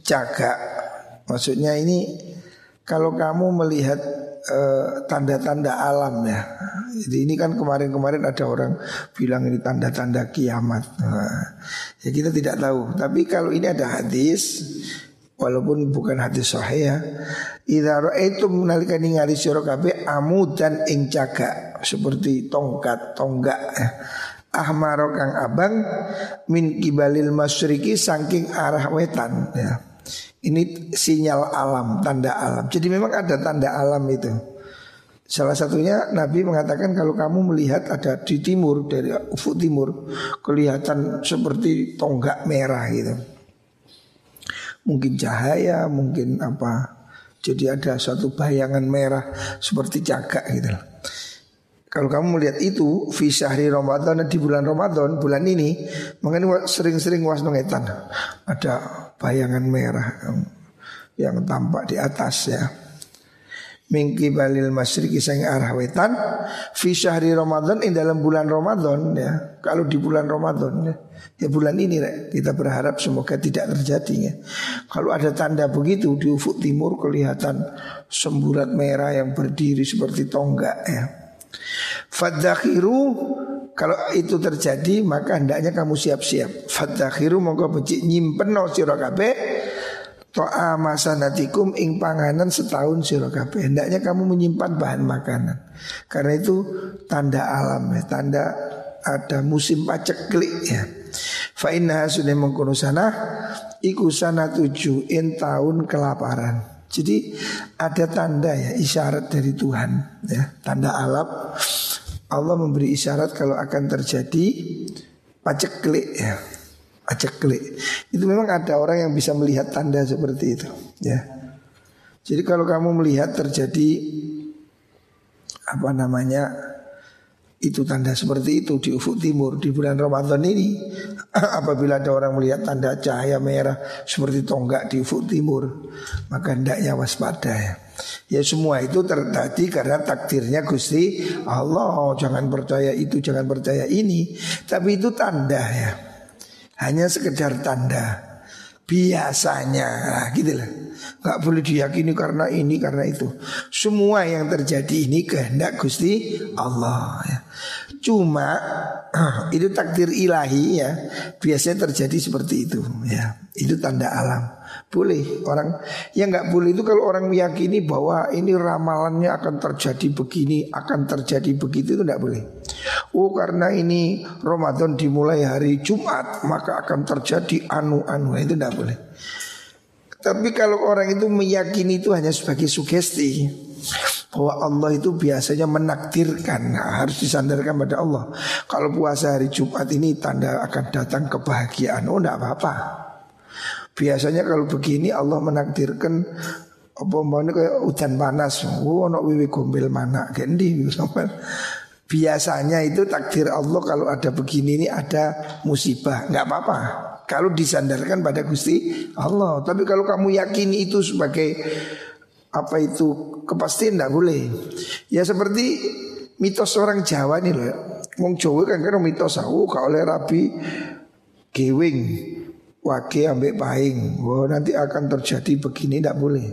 cagak. Maksudnya ini kalau kamu melihat Eh, tanda-tanda uh, alam ya. Jadi ini kan kemarin-kemarin ada orang bilang ini tanda-tanda kiamat. Nah, ya kita tidak tahu. Tapi kalau ini ada hadis, walaupun bukan hadis sahih ya. Idza ra'aitum nalika ningali sira kabeh amudan ing cagak seperti tongkat, tonggak. Ahmaro kang abang min kibalil masyriki saking arah wetan ya. Ini sinyal alam, tanda alam. Jadi memang ada tanda alam itu. Salah satunya Nabi mengatakan kalau kamu melihat ada di timur dari ufuk timur kelihatan seperti tonggak merah gitu. Mungkin cahaya, mungkin apa. Jadi ada suatu bayangan merah seperti cagak gitu. Kalau kamu melihat itu fi syahri Ramadan di bulan Ramadan bulan ini mengenai sering-sering was nongetan ada bayangan merah yang, yang tampak di atas ya. Mingki balil masriki sang arah wetan fi syahri Ramadan in dalam bulan Ramadan ya. Kalau di bulan Ramadan ya, ya bulan ini ya, kita berharap semoga tidak terjadi ya. Kalau ada tanda begitu di ufuk timur kelihatan semburat merah yang berdiri seperti tonggak ya. Fadakhiru kalau itu terjadi maka hendaknya kamu siap-siap. Fadakhiru mongko becik nyimpen no sira kabeh to'a masanatikum ing panganan setahun sira kabeh. Hendaknya kamu menyimpan bahan makanan. Karena itu tanda alam ya, tanda ada musim paceklik ya. Fa inna sudah mengkono sana iku sana tujuh in tahun kelaparan. Jadi ada tanda ya isyarat dari Tuhan ya. Tanda alam. Allah memberi isyarat kalau akan terjadi paceklik ya. Paceklik itu memang ada orang yang bisa melihat tanda seperti itu ya. Jadi kalau kamu melihat terjadi apa namanya itu tanda seperti itu di ufuk timur di bulan Ramadan ini. Apabila ada orang melihat tanda cahaya merah seperti tonggak di ufuk timur maka hendaknya waspada. Ya. Ya semua itu terjadi karena takdirnya Gusti Allah. Jangan percaya itu jangan percaya ini. Tapi itu tanda ya. Hanya sekedar tanda biasanya. Nah, gitu lah nggak boleh diyakini karena ini karena itu. Semua yang terjadi ini kehendak Gusti Allah ya. cuma itu takdir ilahi ya biasanya terjadi seperti itu ya. Itu tanda alam boleh orang yang nggak boleh itu kalau orang meyakini bahwa ini ramalannya akan terjadi begini akan terjadi begitu itu nggak boleh oh karena ini Ramadan dimulai hari Jumat maka akan terjadi anu-anu itu nggak boleh tapi kalau orang itu meyakini itu hanya sebagai sugesti bahwa Allah itu biasanya menakdirkan nah, harus disandarkan pada Allah. Kalau puasa hari Jumat ini tanda akan datang kebahagiaan. Oh tidak apa-apa. Biasanya kalau begini Allah menakdirkan apa mau kayak hujan panas. Oh nak wiwi gombel mana gendi Biasanya itu takdir Allah kalau ada begini ini ada musibah. nggak apa-apa kalau disandarkan pada Gusti Allah. Tapi kalau kamu yakini itu sebagai apa itu kepastian tidak boleh. Ya seperti mitos orang Jawa nih loh. Wong Jawa kan kan mitos aku kalau oleh rabi gewing wake ambek paing. Wah nanti akan terjadi begini tidak boleh.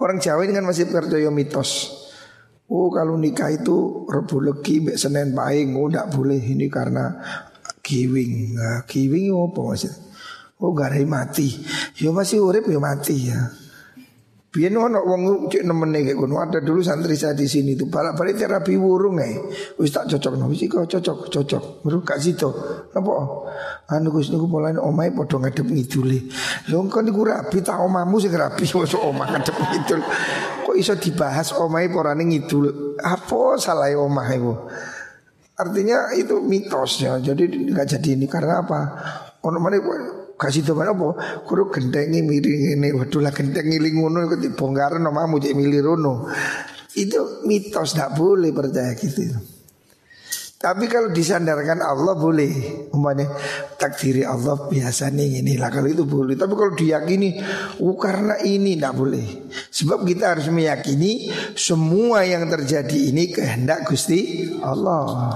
Orang Jawa ini kan masih percaya mitos. Oh kalau nikah itu Rebu Legi Mbak Senin Paing Oh tidak boleh ini karena Kiwing, nah, kiwing apa maksud? Oh garai mati. Yo masih urip yo mati ya. Biar ono wong cek nemene kayak. Ada dulu santri saya di sini tuh balik-balik terapi burung eh. Wis tak cocok no. Wis kok cocok cocok. Baru gak situ. Napa? Anu Gus niku mulane omahe padha ngadep ngidule. Lho kok niku rapi tak omahmu sing rapi wis omah ngadep ngidul. Kok iso dibahas omahe porane ngidul? Apa salah omah iku? Artinya itu mitos ya. Jadi nggak jadi ini karena apa? Ono mana kasih tahu mana apa? Kuro gendengi miring ini, waduh lah gendengi lingono itu bongkaran nama mujik milirono. Itu mitos tidak boleh percaya gitu. Tapi kalau disandarkan Allah boleh Umpamanya takdiri Allah biasanya ini lah Kalau itu boleh Tapi kalau diyakini oh, Karena ini tidak boleh Sebab kita harus meyakini Semua yang terjadi ini kehendak Gusti Allah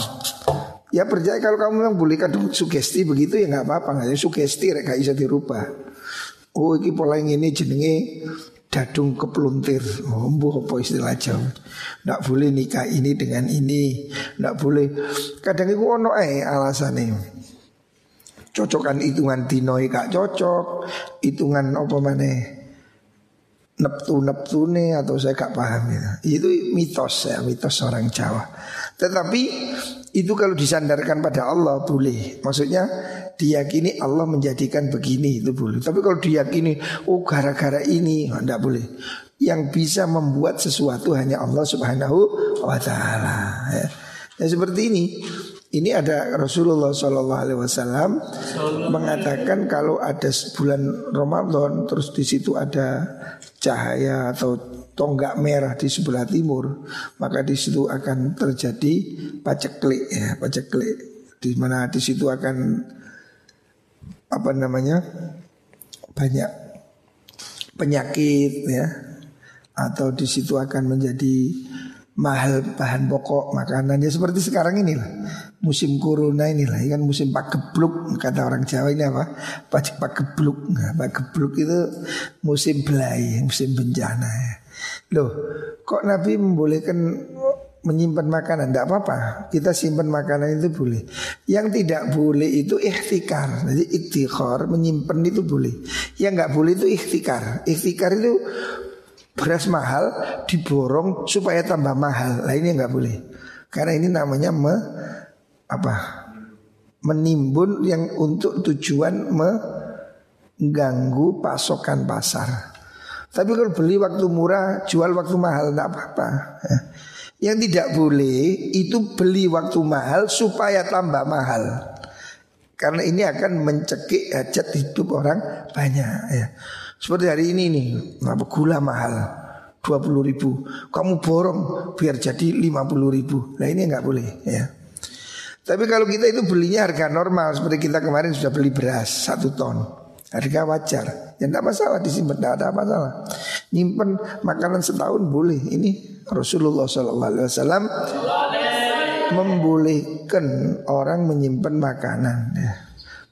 Ya percaya kalau kamu memang boleh sugesti begitu ya nggak apa-apa. Nggak sugesti gak bisa dirubah. Oh ini pola yang ini jenenge dadung kepluntir. Oh, apa istilah Jawa? Nggak boleh nikah ini dengan ini. Nggak boleh. Kadang itu ono eh alasannya Cocokan hitungan dinoi gak cocok Hitungan apa mana Neptu neptune atau saya gak paham ya. Itu mitos ya Mitos orang Jawa. Tetapi itu kalau disandarkan pada Allah boleh Maksudnya diyakini Allah menjadikan begini itu boleh. Tapi kalau diyakini oh gara-gara ini tidak boleh. Yang bisa membuat sesuatu hanya Allah Subhanahu wa taala ya. ya seperti ini. Ini ada Rasulullah Shallallahu Alaihi Wasallam mengatakan kalau ada bulan Ramadan terus di situ ada cahaya atau tonggak merah di sebelah timur maka di situ akan terjadi paceklik ya paceklik. Di mana di situ akan apa namanya banyak penyakit ya. Atau di situ akan menjadi mahal bahan pokok makanannya seperti sekarang ini lah musim corona inilah kan musim pak gebluk kata orang Jawa ini apa? Pak pak gebluk. Nah, pak gebluk itu musim belai musim bencana ya. Loh kok Nabi membolehkan menyimpan makanan? Tidak apa-apa. Kita simpan makanan itu boleh. Yang tidak boleh itu ikhtikar. Jadi ikhtikar menyimpan itu boleh. Yang nggak boleh itu ikhtikar. Ikhtikar itu beras mahal diborong supaya tambah mahal. Lah ini nggak boleh. Karena ini namanya me, apa? Menimbun yang untuk tujuan mengganggu pasokan pasar tapi kalau beli waktu murah jual waktu mahal tidak apa-apa ya. Yang tidak boleh itu beli waktu mahal supaya tambah mahal. Karena ini akan mencekik hajat hidup orang banyak ya. Seperti hari ini nih, apa gula mahal 20 ribu Kamu borong biar jadi 50 ribu Nah ini nggak boleh ya Tapi kalau kita itu belinya harga normal Seperti kita kemarin sudah beli beras satu ton Harga wajar. Ya tidak masalah disimpan Tidak ada masalah. Nyimpen makanan setahun boleh. Ini Rasulullah SAW Membolehkan orang menyimpan makanan ya.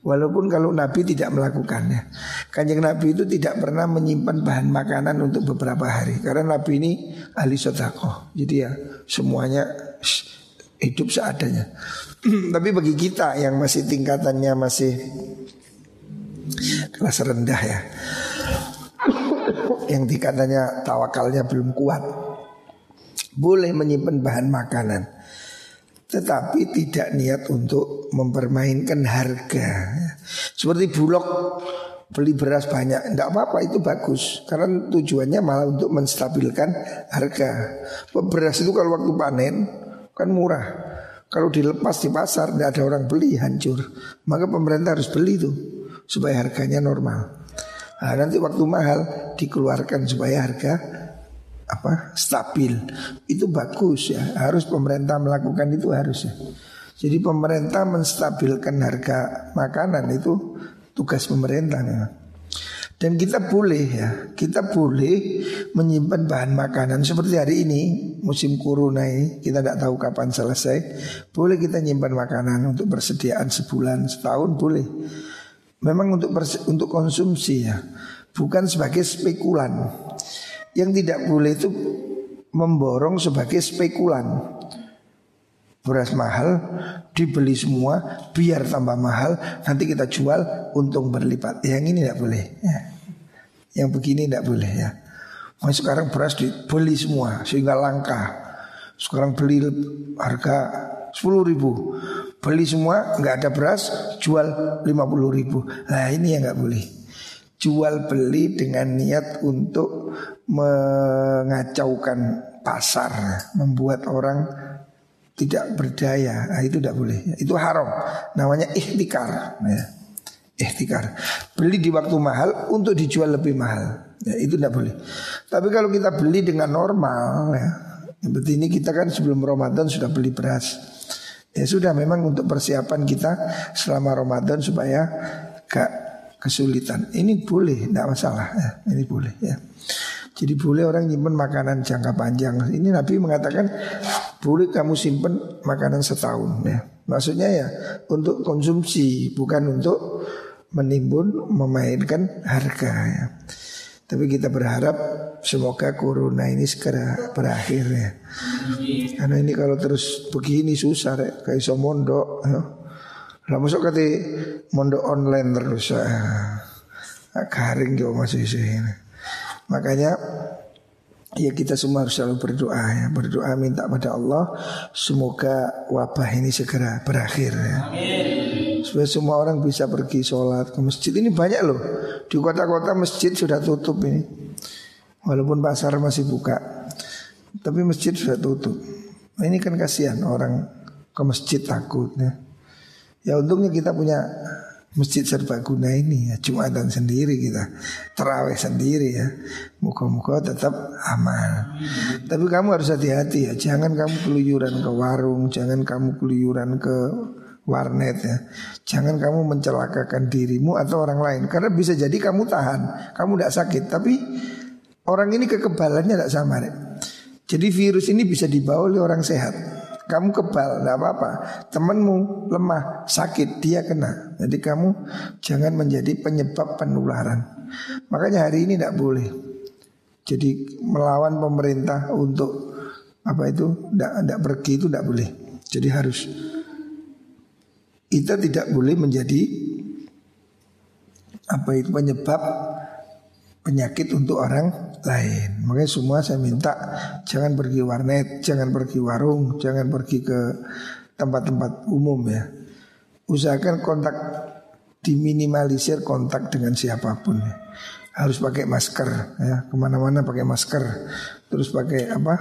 Walaupun kalau Nabi tidak melakukannya Kanjeng Nabi itu tidak pernah menyimpan bahan makanan untuk beberapa hari. Karena Nabi ini ahli sodakoh Jadi ya semuanya hidup seadanya. Tapi bagi kita yang masih tingkatannya masih kelas rendah ya Yang tingkatannya tawakalnya belum kuat Boleh menyimpan bahan makanan tetapi tidak niat untuk mempermainkan harga. Seperti bulog beli beras banyak, tidak apa-apa itu bagus karena tujuannya malah untuk menstabilkan harga. Beras itu kalau waktu panen kan murah. Kalau dilepas di pasar tidak ada orang beli hancur. Maka pemerintah harus beli itu supaya harganya normal. Nah, nanti waktu mahal dikeluarkan supaya harga apa stabil. Itu bagus ya. Harus pemerintah melakukan itu harus ya. Jadi pemerintah menstabilkan harga makanan itu tugas pemerintah ya. dan kita boleh ya kita boleh menyimpan bahan makanan seperti hari ini musim corona ini kita tidak tahu kapan selesai. Boleh kita nyimpan makanan untuk persediaan sebulan setahun boleh memang untuk untuk konsumsi ya bukan sebagai spekulan yang tidak boleh itu memborong sebagai spekulan. Beras mahal dibeli semua biar tambah mahal nanti kita jual untung berlipat. Yang ini tidak boleh. Ya. Yang begini tidak boleh ya. Mau sekarang beras dibeli semua sehingga langka. Sekarang beli harga 10 ribu Beli semua nggak ada beras Jual 50 ribu Nah ini yang nggak boleh Jual beli dengan niat untuk mengacaukan pasar, membuat orang tidak berdaya, nah, itu tidak boleh. Itu haram. Namanya ikhtikar. Ya. Ikhtikar. Beli di waktu mahal untuk dijual lebih mahal. Ya, itu tidak boleh. Tapi kalau kita beli dengan normal, ya, seperti ini kita kan sebelum Ramadan sudah beli beras. Ya sudah memang untuk persiapan kita selama Ramadan supaya gak kesulitan. Ini boleh, tidak masalah. Ya, ini boleh ya. Jadi boleh orang nyimpen makanan jangka panjang. Ini Nabi mengatakan boleh kamu simpen makanan setahun ya. Maksudnya ya untuk konsumsi bukan untuk menimbun memainkan harga ya. Tapi kita berharap semoga corona ini segera berakhir ya. Karena ini kalau terus begini susah ya. kayak iso mondok ya. Lah masuk kate mondok online terus ya. Garing yo masih sini. Makanya ya kita semua harus selalu berdoa ya berdoa minta pada Allah semoga wabah ini segera berakhir ya. Supaya semua orang bisa pergi sholat ke masjid. Ini banyak loh. Di kota-kota masjid sudah tutup ini. Walaupun pasar masih buka. Tapi masjid sudah tutup. Nah, ini kan kasihan orang ke masjid takut ya. Ya untungnya kita punya Masjid serbaguna ini ya. Jumatan sendiri kita. Terawih sendiri ya. Muka-muka tetap aman. Tapi kamu harus hati-hati ya. Jangan kamu keluyuran ke warung Jangan kamu keluyuran ke warnet ya Jangan kamu mencelakakan dirimu atau orang lain Karena bisa jadi kamu tahan Kamu tidak sakit Tapi orang ini kekebalannya tidak sama ya. Jadi virus ini bisa dibawa oleh orang sehat kamu kebal, tidak apa-apa. Temanmu lemah, sakit, dia kena. Jadi kamu jangan menjadi penyebab penularan. Makanya hari ini tidak boleh. Jadi melawan pemerintah untuk apa itu tidak tidak pergi itu tidak boleh. Jadi harus kita tidak boleh menjadi apa itu penyebab penyakit untuk orang lain. Makanya semua saya minta jangan pergi warnet, jangan pergi warung, jangan pergi ke tempat-tempat umum ya. Usahakan kontak diminimalisir kontak dengan siapa pun. Ya. Harus pakai masker ya, ke mana-mana pakai masker. Terus pakai apa?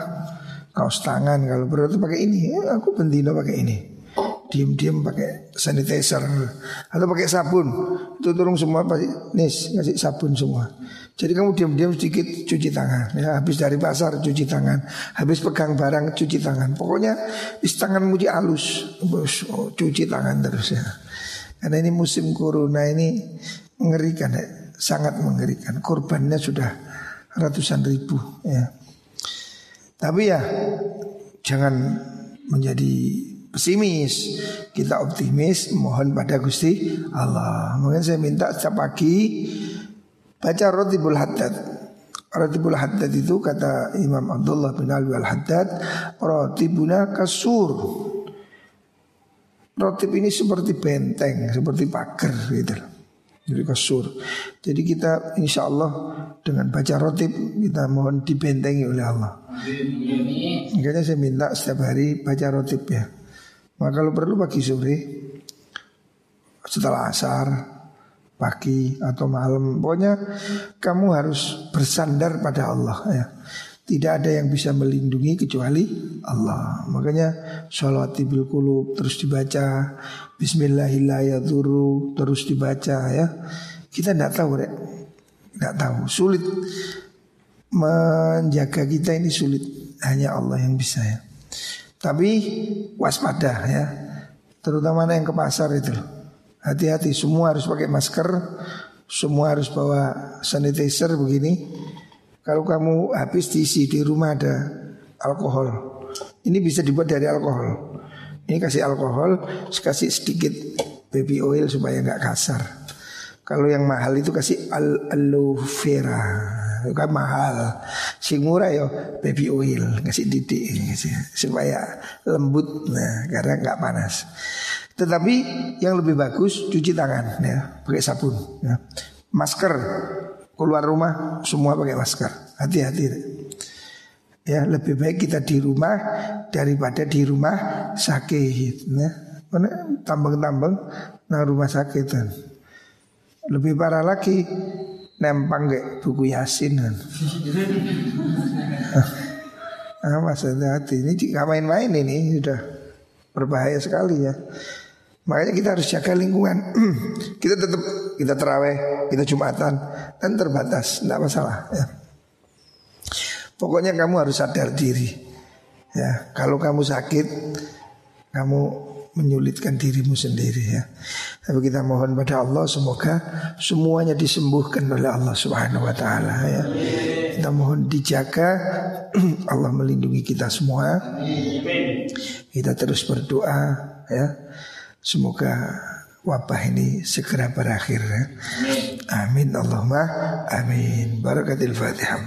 Kaos tangan kalau perlu pakai ini. Ya, aku bendino pakai ini diam-diam pakai sanitizer atau pakai sabun. Itu turun semua pasti nis ngasih sabun semua. Jadi kamu diam-diam sedikit cuci tangan. Ya habis dari pasar cuci tangan. Habis pegang barang cuci tangan. Pokoknya is tanganmu di halus bos oh, cuci tangan terus ya. Karena ini musim corona ini mengerikan ya. sangat mengerikan. Korbannya sudah ratusan ribu ya. Tapi ya jangan menjadi pesimis, kita optimis, mohon pada Gusti Allah. Mungkin saya minta setiap pagi baca Rotibul Haddad. Rotibul Haddad itu kata Imam Abdullah bin Alwi Al Haddad, Rotibuna kasur. Rotib ini seperti benteng, seperti pagar gitu Jadi kasur. Jadi kita insya Allah dengan baca rotib kita mohon dibentengi oleh Allah. Makanya saya minta setiap hari baca rotib ya. Maka kalau perlu pagi sore setelah asar pagi atau malam pokoknya kamu harus bersandar pada Allah ya. Tidak ada yang bisa melindungi kecuali Allah. Makanya sholawat bil kulub terus dibaca, Bismillahirrahmanirrahim terus dibaca ya. Kita tidak tahu rek, tidak tahu sulit menjaga kita ini sulit hanya Allah yang bisa ya. Tapi waspada ya. Terutama yang ke pasar itu. Hati-hati semua harus pakai masker, semua harus bawa sanitizer begini. Kalau kamu habis diisi di rumah ada alkohol. Ini bisa dibuat dari alkohol. Ini kasih alkohol, kasih sedikit baby oil supaya nggak kasar. Kalau yang mahal itu kasih aloe vera kan mahal. Si murah yo baby oil ngasih didik supaya lembut nah karena nggak panas. Tetapi yang lebih bagus cuci tangan ya pakai sabun ya. Masker keluar rumah semua pakai masker. Hati-hati. Ya lebih baik kita di rumah daripada di rumah sakit. Ya. Mana tambang-tambang nah rumah sakit kan. Lebih parah lagi nempang kayak buku Yasin kan. ah, maksudnya hati ini nggak main-main ini sudah berbahaya sekali ya. Makanya kita harus jaga lingkungan. kita tetap kita teraweh, kita jumatan dan terbatas, tidak masalah. Ya. Pokoknya kamu harus sadar diri. Ya, kalau kamu sakit, kamu menyulitkan dirimu sendiri ya. Tapi kita mohon pada Allah semoga semuanya disembuhkan oleh Allah Subhanahu wa taala ya. Kita mohon dijaga Allah melindungi kita semua. Kita terus berdoa ya. Semoga wabah ini segera berakhir ya. Amin Allahumma amin. Barakatil Fatihah.